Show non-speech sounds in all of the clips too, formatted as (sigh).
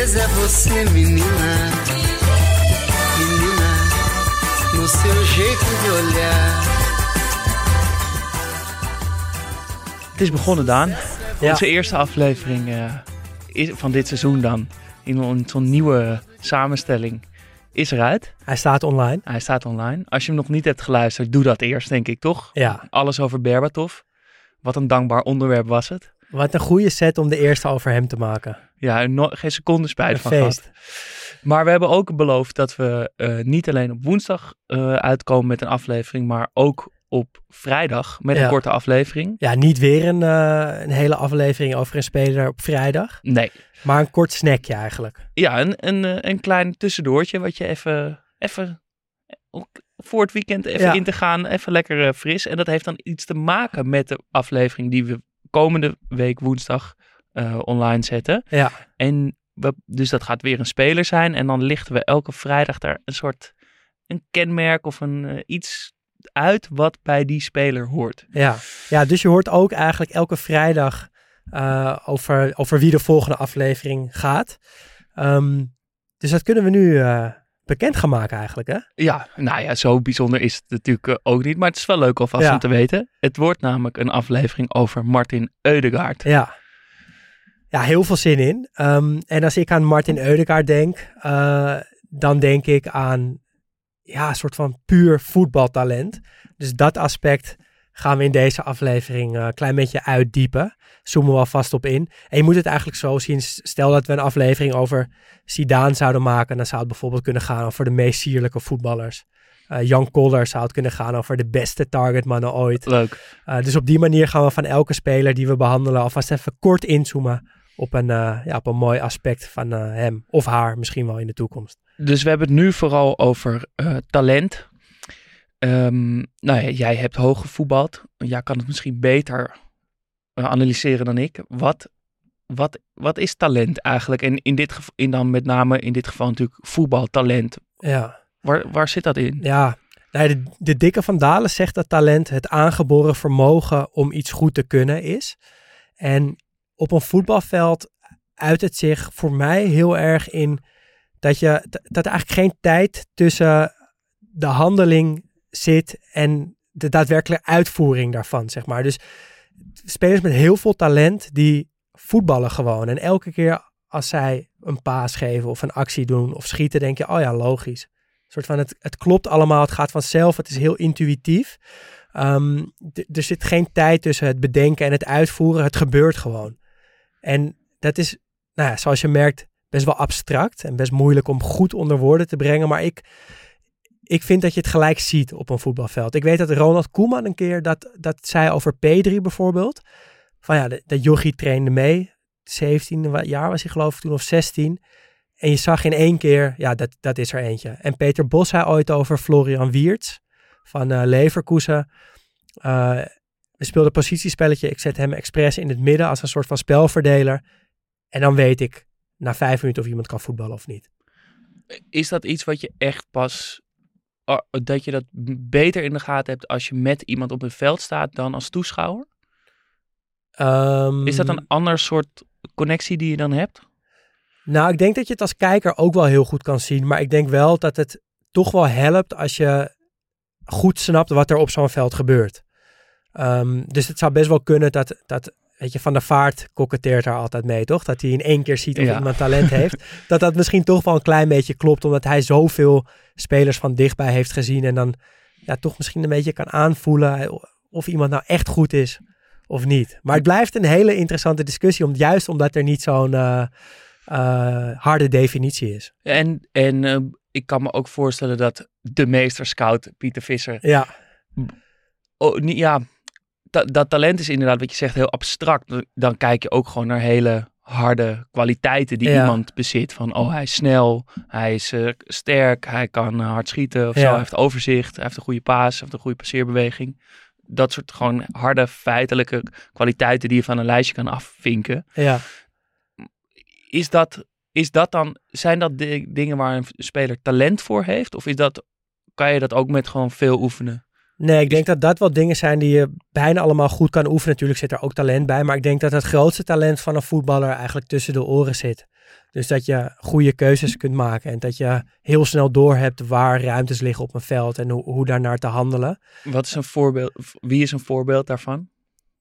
A beleza é você, menina. Menina, no seu jeito de olhar. Het is begonnen, Daan. Ja. Onze eerste aflevering eh, is, van dit seizoen dan, in on- zo'n nieuwe samenstelling, is eruit. Hij staat online. Hij staat online. Als je hem nog niet hebt geluisterd, doe dat eerst, denk ik, toch? Ja, Alles over Berbatov. Wat een dankbaar onderwerp was het. wat een goede set om de eerste over hem te maken. Ja, no- geen seconde spijt Een van feest. gehad. Maar we hebben ook beloofd dat we eh, niet alleen op woensdag eh, uitkomen met een aflevering, maar ook op vrijdag met een korte aflevering. Ja, niet weer een, eh, een hele aflevering over een speler op vrijdag. Nee. Maar een kort snackje eigenlijk. Ja, een, een, een klein tussendoortje wat je even, even voor het weekend even Ja. in te gaan, even lekker fris. En dat heeft dan iets te maken met de aflevering die we komende week woensdag eh, online zetten. Ja, En we, dus dat gaat weer een speler zijn. En dan lichten we elke vrijdag daar een soort een kenmerk of een eh, iets uit wat bij die speler hoort. ja. ja, dus je hoort ook eigenlijk elke vrijdag eh, over, over wie de volgende aflevering gaat. Ehm, dus dat kunnen we nu bekend gaan maken eigenlijk, hè? Ja, nou ja, zo bijzonder is het natuurlijk ook niet. Maar het is wel leuk alvast Ja. om te weten. Het wordt namelijk een aflevering over Martin Eudegaard. Ja. Ja, heel veel zin in. Ehm, en als ik aan Martin Eudegaard denk, eh, dan denk ik aan ja, een soort van puur voetbaltalent. Dus dat aspect gaan we in deze aflevering eh, een klein beetje uitdiepen. Zoomen we alvast op in. En je moet het eigenlijk zo zien. Stel dat we een aflevering over Zidane zouden maken. Dan zou het bijvoorbeeld kunnen gaan over de meest sierlijke voetballers. Eh, Jan Koller zou het kunnen gaan over de beste targetmannen ooit. Leuk. Uh, dus op die manier gaan we van elke speler die we behandelen alvast even kort inzoomen op een, uh, ja, op een mooi aspect van uh, hem of haar misschien wel in de toekomst. Dus we hebben het nu vooral over uh, talent. Um, nou ja, jij hebt hoog gevoetbald. Jij kan het misschien beter analyseren dan ik. Wat, wat, wat is talent eigenlijk? En in dit geval, in dan met name in dit geval natuurlijk voetbaltalent. Ja. Waar, waar zit dat in? Ja, nou, de, de dikke van Dalen zegt dat talent het aangeboren vermogen om iets goed te kunnen is. En op een voetbalveld uit het zich voor mij heel erg in dat, je, dat er eigenlijk geen tijd tussen de handeling zit en de daadwerkelijke uitvoering daarvan, zeg maar. Dus spelers met heel veel talent die voetballen gewoon. En elke keer als zij een paas geven of een actie doen of schieten, denk je, oh ja, logisch. Een soort van, het, het klopt allemaal, het gaat vanzelf, het is heel intuïtief. Um, er zit geen tijd tussen het bedenken en het uitvoeren, het gebeurt gewoon. En dat is, nou ja, zoals je merkt, best wel abstract en best moeilijk om goed onder woorden te brengen. Maar ik, ik vind dat je het gelijk ziet op een voetbalveld. Ik weet dat Ronald Koeman een keer dat, dat zei over P3 bijvoorbeeld. Van ja, de jochie trainde mee. 17 jaar was hij geloof ik toen of 16. En je zag in één keer, ja, dat, dat is er eentje. En Peter Bos zei ooit over Florian Wiertz van uh, Leverkusen. Uh, we speelden positiespelletje. Ik zet hem expres in het midden als een soort van spelverdeler. En dan weet ik na vijf minuten of iemand kan voetballen of niet. Is dat iets wat je echt pas, uh, dat je dat beter in de gaten hebt als je met iemand op het veld staat dan als toeschouwer? Um, is dat een ander soort connectie die je dan hebt? Nou, ik denk dat je het als kijker ook wel heel goed kan zien. Maar ik denk wel dat het toch wel helpt als je goed snapt wat er op zo'n veld gebeurt. Um, dus het zou best wel kunnen dat, dat weet je, Van der Vaart koketteert daar altijd mee, toch? Dat hij in één keer ziet of Ja. iemand talent heeft. (laughs) dat dat misschien toch wel een klein beetje klopt, omdat hij zoveel spelers van dichtbij heeft gezien. En dan ja, toch misschien een beetje kan aanvoelen of iemand nou echt goed is of niet. Maar het blijft een hele interessante discussie, om, juist omdat er niet zo'n eh, eh, harde definitie is. En, en eh, ik kan me ook voorstellen dat de meester scout Pieter Visser Ja, oh, niet, ja, dat, dat talent is inderdaad wat je zegt heel abstract. Dan kijk je ook gewoon naar hele harde kwaliteiten die Ja. iemand bezit. Van, oh, hij is snel, hij is eh, sterk, hij kan eh, hard schieten of zo. Hij heeft overzicht, hij heeft een goede paas, hij heeft een goede passeerbeweging. Dat soort gewoon harde feitelijke kwaliteiten die je van een lijstje kan afvinken. ja. Is dat, is dat dan, zijn dat di- dingen waar een speler talent voor heeft? Of is dat, kan je dat ook met gewoon veel oefenen? Nee, ik denk dat dat wel dingen zijn die je bijna allemaal goed kan oefenen. Natuurlijk zit er ook talent bij. Maar ik denk dat het grootste talent van een voetballer eigenlijk tussen de oren zit. Dus dat je goede keuzes kunt maken. En dat je heel snel doorhebt waar ruimtes liggen op een veld. En hoe, hoe daarnaar te handelen. Wat is een voorbeeld, wie is een voorbeeld daarvan?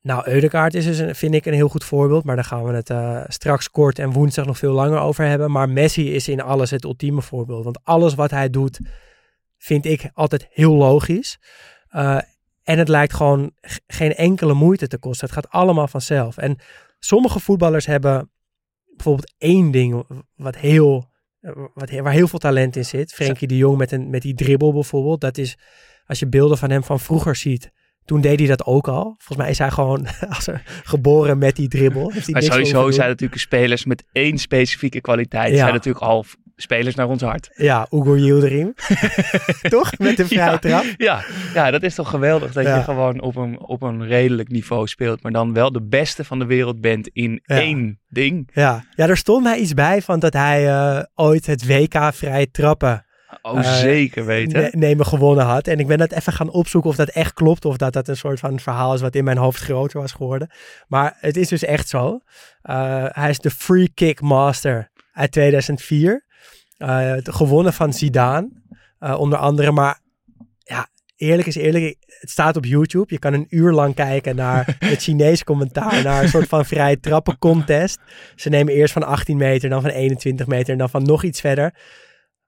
Nou, Eudekaart is dus, een, vind ik, een heel goed voorbeeld. Maar daar gaan we het eh, straks kort en woensdag nog veel langer over hebben. Maar Messi is in alles het ultieme voorbeeld. Want alles wat hij doet, vind ik altijd heel logisch. Eh, en het lijkt gewoon geen enkele moeite te kosten. Het gaat allemaal vanzelf. En sommige voetballers hebben bijvoorbeeld één ding wat heel, wat, waar heel veel talent in zit. Frenkie de Jong met, een, met die dribbel bijvoorbeeld. Dat is, als je beelden van hem van vroeger ziet, toen deed hij dat ook al. Volgens mij is hij gewoon (laughs) als er, geboren met die dribbel. Heeft hij Maar sowieso zijn natuurlijk spelers met één specifieke kwaliteit. Ja. Zijn natuurlijk al spelers naar ons hart. Ja, Ugo Yildirim. (laughs) Toch? Met de vrije Ja. trap. Ja, ja, dat is toch geweldig dat Ja. je gewoon op een, op een redelijk niveau speelt. Maar dan wel de beste van de wereld bent in Ja. één ding. Ja. ja, er stond mij iets bij van dat hij eh, ooit het WK vrije trappen Oh, Eh, zeker weten. ne- nemen gewonnen had. En ik ben dat even gaan opzoeken of dat echt klopt. Of dat dat een soort van verhaal is wat in mijn hoofd groter was geworden. Maar het is dus echt zo. Eh, hij is de free kick master uit 2004. Eh, het- gewonnen van Zidane. eh, onder andere. Maar ja, eerlijk is eerlijk. Het staat op YouTube. Je kan een uur lang kijken naar (laughs) het Chinese commentaar. Naar een soort van vrije trappen contest. Ze nemen eerst van 18 meter, dan van 21 meter en dan van nog iets verder.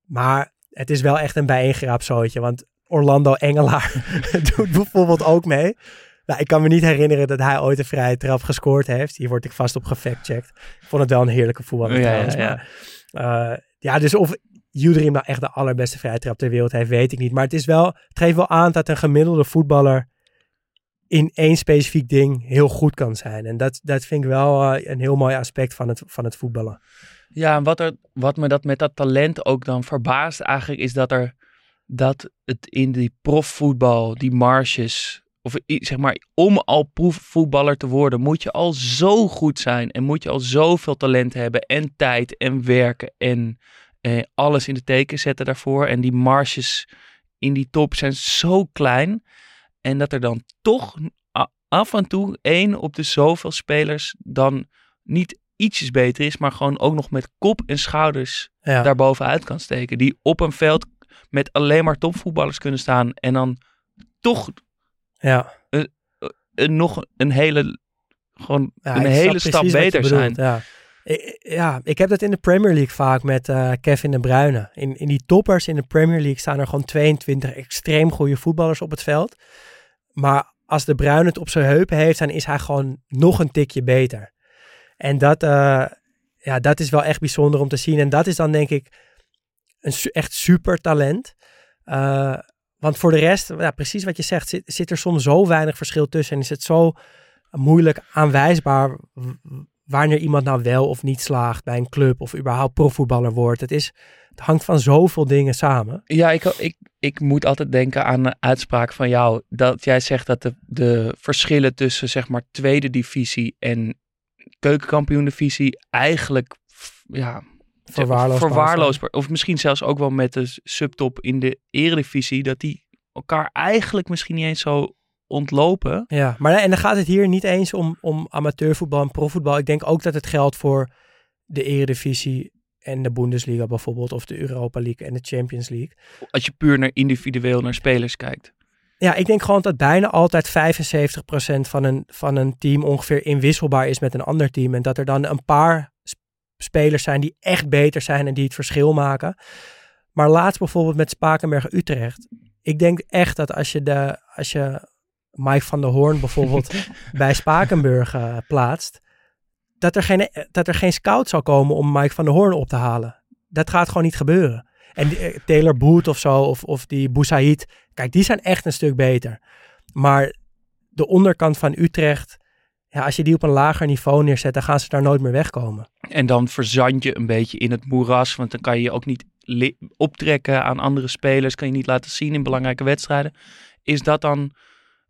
Maar het is wel echt een bijeengeraapt zootje. Want Orlando Engelaar (laughs) doet bijvoorbeeld ook mee. Nou, ik kan me niet herinneren dat hij ooit een vrije trap gescoord heeft. Hier word ik vast op gefactcheckt. Ik vond het wel een heerlijke voetballer Ja, ja, eh, ja, dus of Juderim nou echt de allerbeste vrije trap ter wereld heeft, weet ik niet. Maar het, is wel, het geeft wel aan dat een gemiddelde voetballer in één specifiek ding heel goed kan zijn. En dat, dat vind ik wel eh, een heel mooi aspect van het, van het voetballen. Ja, en wat, er, wat me dat met dat talent ook dan verbaast eigenlijk is dat er dat het in die profvoetbal, die marges, of zeg maar, om al profvoetballer te worden, moet je al zo goed zijn en moet je al zoveel talent hebben en tijd en werken en eh, alles in de teken zetten daarvoor. En die marges in die top zijn zo klein en dat er dan toch af en toe één op de zoveel spelers dan niet ietsjes beter is, maar gewoon ook nog met kop en schouders Ja, daarbovenuit kan steken. Die op een veld met alleen maar topvoetballers kunnen staan en dan toch ja. een, nog een hele, gewoon Ja, een ik hele stap beter zijn. Ja. I- ja, ik heb dat in de Premier League vaak met eh, Kevin de Bruyne. In, in die toppers in de Premier League staan er gewoon 22 extreem goede voetballers op het veld. Maar als de Bruyne het op zijn heupen heeft, dan is hij gewoon nog een tikje beter. En dat, eh, ja, dat is wel echt bijzonder om te zien. En dat is dan denk ik een su- echt super talent. Eh, want voor de rest, ja, precies wat je zegt, zit, zit er soms zo weinig verschil tussen. En is het zo moeilijk aanwijsbaar wanneer iemand nou wel of niet slaagt bij een club of überhaupt profvoetballer wordt. Het, is, het hangt van zoveel dingen samen. Ja, ik, ik, ik moet altijd denken aan een uitspraak van jou. Dat jij zegt dat de, de verschillen tussen zeg maar tweede divisie en keukenkampioen divisie eigenlijk ja, Verwaarloosbaar verwaarloosbaar. Of misschien zelfs ook wel met de subtop in de eredivisie. Dat die elkaar eigenlijk misschien niet eens zo ontlopen. Ja, maar en dan gaat het hier niet eens om, om amateurvoetbal en profvoetbal. Ik denk ook dat het geldt voor de eredivisie en de Bundesliga bijvoorbeeld. Of de Europa League en de Champions League. Als je puur naar individueel naar spelers kijkt. Ja, ik denk gewoon dat bijna altijd 75% van een, van een team ongeveer inwisselbaar is met een ander team. En dat er dan een paar spelers zijn die echt beter zijn en die het verschil maken. Maar laatst bijvoorbeeld met Spakenberg Utrecht. Ik denk echt dat als je, de, als je Mike van der Hoorn bijvoorbeeld (laughs) bij Spakenburg eh, plaatst, dat er, geen, dat er geen scout zal komen om Mike van der Hoorn op te halen. Dat gaat gewoon niet gebeuren. En die, eh, Taylor Boot of zo, of, of die Boussaïd, kijk, die zijn echt een stuk beter. Maar de onderkant van Utrecht, ja, als je die op een lager niveau neerzet, dan gaan ze daar nooit meer wegkomen. En dan verzand je een beetje in het moeras. Want dan kan je je ook niet optrekken aan andere spelers. Kan je niet laten zien in belangrijke wedstrijden. Is dat dan,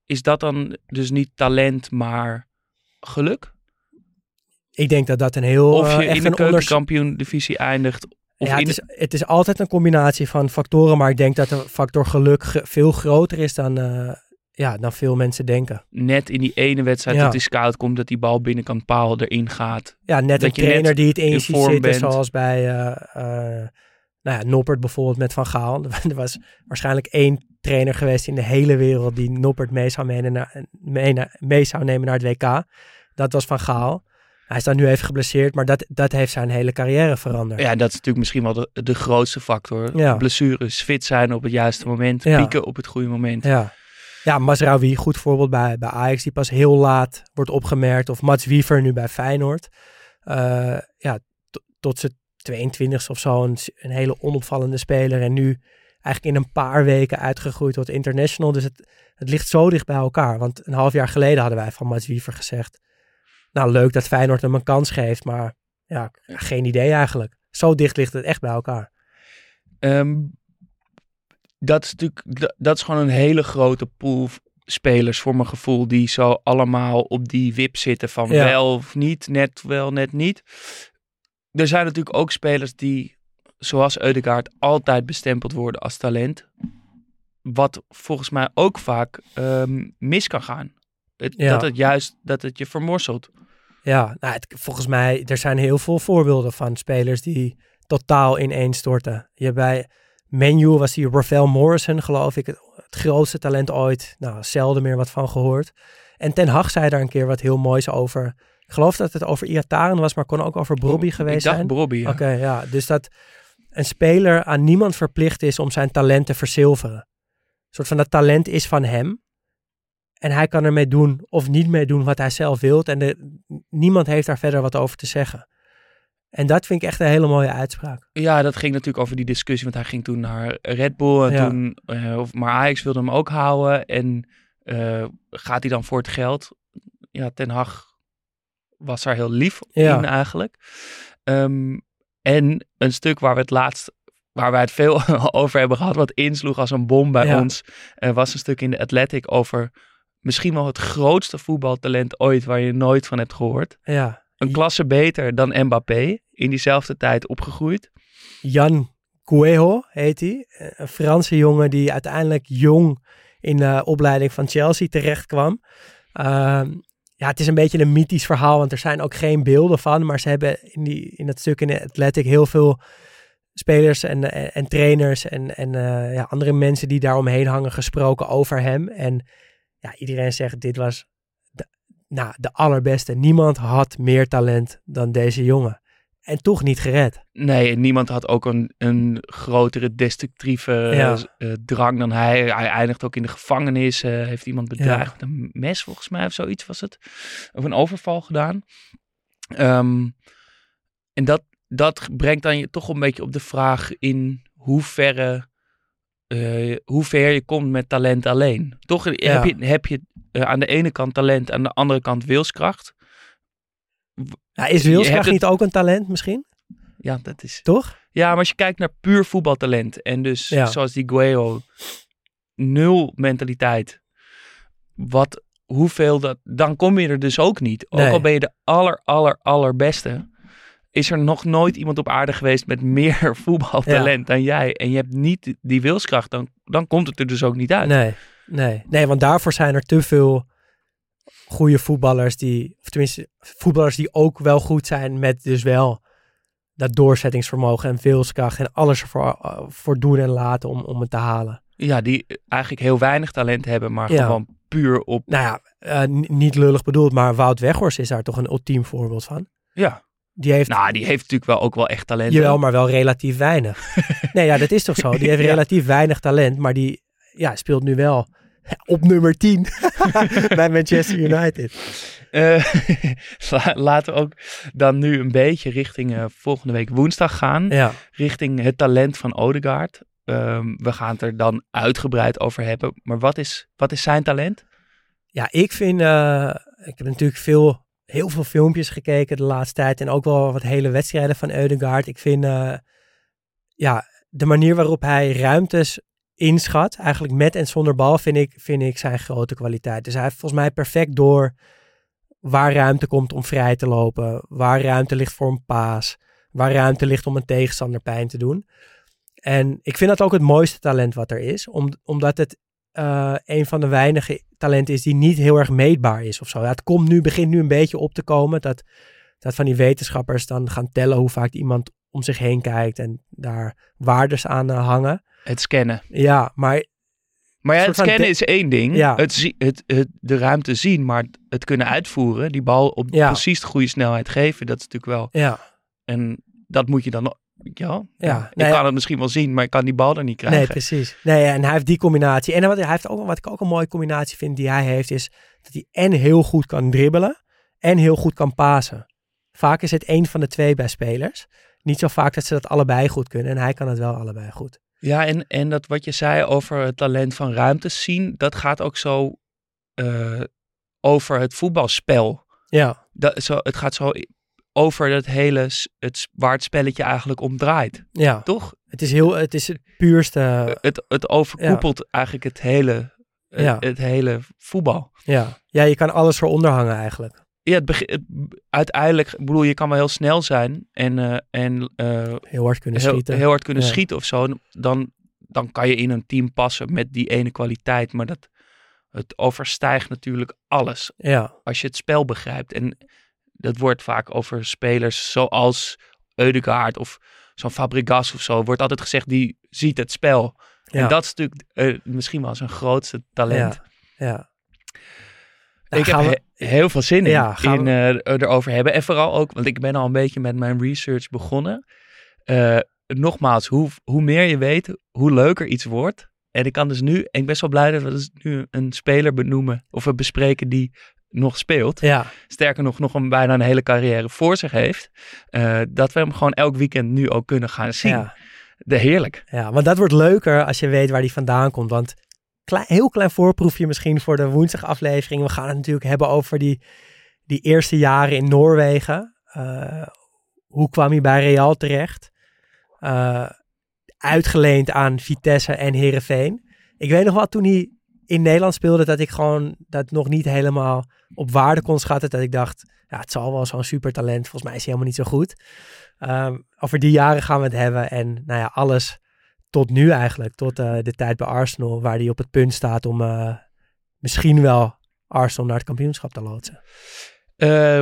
is dat dan dus niet talent, maar geluk? Ik denk dat dat een heel Of je echt in de keukenkampioen divisie eindigt. Of ja, in het, is, het is altijd een combinatie van factoren, maar ik denk dat de factor geluk ge- veel groter is dan, eh, ja, dan veel mensen denken. net in die ene wedstrijd Ja. dat die scout komt, dat die bal binnenkant paal erin gaat. Ja, net Dat een net trainer die het in ziet zitten, bent. zoals bij eh, eh, nou ja, Noppert bijvoorbeeld met Van Gaal. (laughs) er was waarschijnlijk één trainer geweest in de hele wereld die Noppert mee zou, naar, mee, naar- mee zou nemen naar het WK. Dat was Van Gaal. Hij is dan nu even geblesseerd, maar dat, dat heeft zijn hele carrière veranderd. Ja, dat is natuurlijk misschien wel de, de grootste factor. Ja. Blessures, fit zijn op het juiste moment, pieken op het goede moment. Ja, ja Masraoui, goed voorbeeld bij, bij Ajax, die pas heel laat wordt opgemerkt. Of Mats Wiever nu bij Feyenoord. Eh, ja, tot zijn 22 of zo een, hele onopvallende speler. En nu eigenlijk in een paar weken uitgegroeid tot international. Dus het, het ligt zo dicht bij elkaar. Want een half jaar geleden hadden wij van Mats Wiever gezegd... Nou, leuk dat Feyenoord hem een kans geeft, maar ja, geen idee eigenlijk. Zo dicht ligt het echt bij elkaar. Ehm, dat is natuurlijk, dat- dat is gewoon een hele grote pool spelers voor mijn gevoel die zo allemaal op die wip zitten van Ja. wel of niet, net wel, net niet. Er zijn natuurlijk ook spelers die, zoals Eudegaard, altijd bestempeld worden als talent. Wat volgens mij ook vaak ehm, mis kan gaan. Het, Ja. Dat het juist, dat het je vermorselt. Ja, nou, het, volgens mij, er zijn heel veel voorbeelden van spelers die totaal ineenstorten. Je bij Menu was die Rafael Morrison, geloof ik, het, het grootste talent ooit. Nou, zelden meer wat van gehoord. En Ten Hag zei daar een keer wat heel moois over. Ik geloof dat het over Iataren was, maar kon ook over Brobby geweest Ik dacht zijn. Brobby, ja. Oké, ja. Dus dat een speler aan niemand verplicht is om zijn talent te verzilveren. Een soort van dat talent is van hem. En hij kan ermee doen of niet mee doen wat hij zelf wilt. En de, niemand heeft daar verder wat over te zeggen. En dat vind ik echt een hele mooie uitspraak. Ja, dat ging natuurlijk over die discussie, want hij ging toen naar Red Bull en Ja. toen, eh, of, maar Ajax wilde hem ook houden en eh, gaat hij dan voor het geld? Ja, Ten Hag was daar heel lief Ja. in eigenlijk. Ehm, en een stuk waar we het laatst, waar wij het veel (laughs) over hebben gehad, wat insloeg als een bom bij Ja. ons, eh, was een stuk in de Athletic over misschien wel het grootste voetbaltalent ooit waar je nooit van hebt gehoord. Ja. Een klasse beter dan Mbappé, in diezelfde tijd opgegroeid. Jan Guejo heet hij. Een Franse jongen die uiteindelijk jong in de opleiding van Chelsea terecht kwam. Ehm, ja, het is een beetje een mythisch verhaal, want er zijn ook geen beelden van. Maar ze hebben in, die, in het stuk in de Athletic heel veel spelers en, en, trainers en, en eh, ja, andere mensen die daaromheen hangen gesproken over hem. En ja, iedereen zegt dit was nou, de allerbeste. Niemand had meer talent dan deze jongen. En toch niet gered. Nee, en niemand had ook een, een grotere destructieve Ja. eh, drang dan hij. Hij eindigt ook in de gevangenis. eh, heeft iemand bedreigd met een mes, volgens mij, of zoiets was het. Of een overval gedaan. Ehm, en dat, dat brengt dan je toch een beetje op de vraag in hoeverre, eh hoe ver je komt met talent alleen. Toch heb je, heb je eh, aan de ene kant talent, aan de andere kant wilskracht. Ja, is Wilskracht het- niet ook een talent misschien? Ja, dat is... Toch? Ja, maar als je kijkt naar puur voetbaltalent en dus Ja. zoals die Gueo, nul mentaliteit. Wat, hoeveel dat, dan kom je er dus ook niet. Ook Nee. al ben je de aller, aller, allerbeste, is er nog nooit iemand op aarde geweest met (laughs) meer voetbaltalent dan jij. En je hebt niet die wilskracht, dan, dan komt het er dus ook niet uit. Nee, nee. Nee, want daarvoor zijn er te veel goede voetballers die, of tenminste voetballers die ook wel goed zijn met dus wel dat doorzettingsvermogen en wilskracht en alles ervoor eh, voor doen en laten om, om het te halen. Ja, die eigenlijk heel weinig talent hebben, maar Ja. gewoon puur op... Nou ja, eh, niet lullig bedoeld, maar Wout Weghorst is daar toch een ultiem voorbeeld van. Ja, Die heeft nou, die heeft natuurlijk wel ook wel echt talent. Jawel, maar wel relatief weinig. (laughs) nee, ja, dat is toch zo. Die heeft Ja. relatief weinig talent, maar die ja, speelt nu wel (laughs) op nummer 10 (laughs) bij Manchester United. Eh, (laughs) la- laten we ook dan nu een beetje richting eh, volgende week woensdag gaan. Ja, Richting het talent van Odegaard. Ehm, we gaan het er dan uitgebreid over hebben. Maar wat is, wat is zijn talent? ja ik vind, eh, ik heb natuurlijk veel, heel veel filmpjes gekeken de laatste tijd en ook wel wat hele wedstrijden van Eudegaard. Ik vind, ja, de manier waarop hij ruimtes inschat, eigenlijk met en zonder bal, vind ik, vind ik zijn grote kwaliteit. Dus hij heeft volgens mij perfect door waar ruimte komt om vrij te lopen, waar ruimte ligt voor een paas, waar ruimte ligt om een tegenstander pijn te doen. En ik vind dat ook het mooiste talent wat er is, om, omdat het eh, een van de weinige talenten is die niet heel erg meetbaar is of zo. Ja, het komt nu, begint nu een beetje op te komen dat, dat van die wetenschappers dan gaan tellen hoe vaak iemand om zich heen kijkt en daar waardes aan eh, hangen. Het scannen. Ja, maar Maar ja, het scannen is één ding. Ja. Het, het, het, de ruimte zien, maar het kunnen uitvoeren. Die bal op Ja. precies de goede snelheid geven. Dat is natuurlijk wel... ja, En dat moet je dan... Ja, Ja, ik nou ja. kan het misschien wel zien, maar ik kan die bal er niet krijgen. nee, precies. Nee, en hij heeft die combinatie. En wat hij heeft ook, wat ik ook een mooie combinatie vind die hij heeft, is dat hij en heel goed kan dribbelen en heel goed kan pasen. Vaak is het één van de twee bij spelers. Niet zo vaak dat ze dat allebei goed kunnen. En hij kan het wel allebei goed. Ja, en, en dat wat je zei over het talent van ruimtes zien, dat gaat ook zo eh, over het voetbalspel. Ja, Dat, zo, het gaat zo over het hele, het, waar het spelletje eigenlijk om draait, ja. toch? Het is, heel, het is het puurste. het, het overkoepelt eigenlijk het hele, eh, Ja. het hele voetbal. Ja. ja, je kan alles eronder hangen eigenlijk. Ja, het uiteindelijk, ik bedoel, je kan wel heel snel zijn en, eh, en eh, Heel hard kunnen heel, schieten. heel hard kunnen Ja. schieten of zo, dan, dan kan je in een team passen met die ene kwaliteit. Maar dat, het overstijgt natuurlijk alles Ja, als je het spel begrijpt. En dat wordt vaak over spelers zoals Eudegaard of zo'n Fabregas of zo. Wordt altijd gezegd, die ziet het spel. ja. En dat is natuurlijk eh, misschien wel zijn grootste talent. Ja, ja. Nou, ik heb we- he- heel veel zin in, Ja, eh, erover hebben. En vooral ook, want ik ben al een beetje met mijn research begonnen. Eh, nogmaals, hoe, hoe meer je weet, hoe leuker iets wordt. En ik kan dus nu, en ik ben best wel blij dat we dus nu een speler benoemen of we bespreken die nog speelt. ja, Sterker nog, nog een, bijna een hele carrière voor zich heeft. eh, dat we hem gewoon elk weekend nu ook kunnen gaan zien. ja, De heerlijk. ja, want dat wordt leuker als je weet waar die vandaan komt. Want klein, heel klein voorproefje misschien voor de woensdag aflevering. We gaan het natuurlijk hebben over die, die eerste jaren in Noorwegen. Eh, hoe kwam hij bij Real terecht? Eh, uitgeleend aan Vitesse en Herenveen. Ik weet nog wel toen hij in Nederland speelde dat ik gewoon dat nog niet helemaal op waarde kon schatten. Dat ik dacht, ja, het zal wel zo'n supertalent. Volgens mij is hij helemaal niet zo goed. Ehm, over die jaren gaan we het hebben. En nou ja, alles tot nu eigenlijk. Tot eh, de tijd bij Arsenal. Waar hij op het punt staat om eh, misschien wel Arsenal naar het kampioenschap te loodsen. Eh,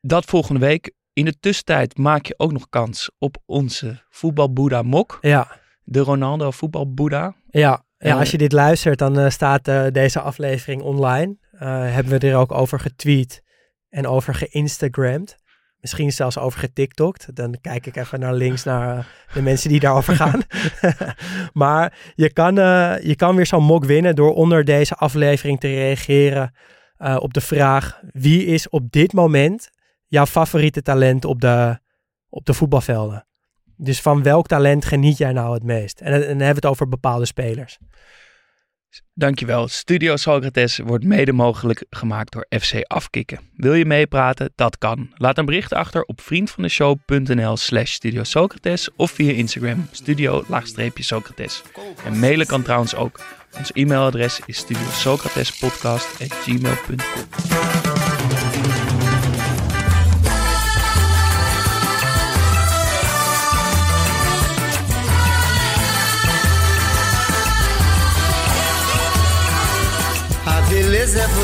dat volgende week. In de tussentijd maak je ook nog kans op onze voetbalboeddha Mok. Ja, De Ronaldo voetbalboeddha. ja. Ja, als je dit luistert, dan staat deze aflevering online. Hebben we er ook over getweet en over geïnstagramd. Misschien zelfs over getiktokt. Dan kijk ik even naar links naar eh, de mensen die daarover gaan. (laughs) (laughs) maar je kan, eh, je kan weer zo'n mok winnen door onder deze aflevering te reageren eh, op de vraag: wie is op dit moment jouw favoriete talent op de, op de voetbalvelden? Dus van welk talent geniet jij nou het meest? En, en dan hebben we het over bepaalde spelers. Dankjewel. Studio Socrates wordt mede mogelijk gemaakt door FC Afkikken. Wil je meepraten? Dat kan. Laat een bericht achter op vriendvandeshow.nl slash Studio Socrates of via Instagram studio-socrates. En mailen kan trouwens ook. Ons e-mailadres is studiosocratespodcast.gmail.com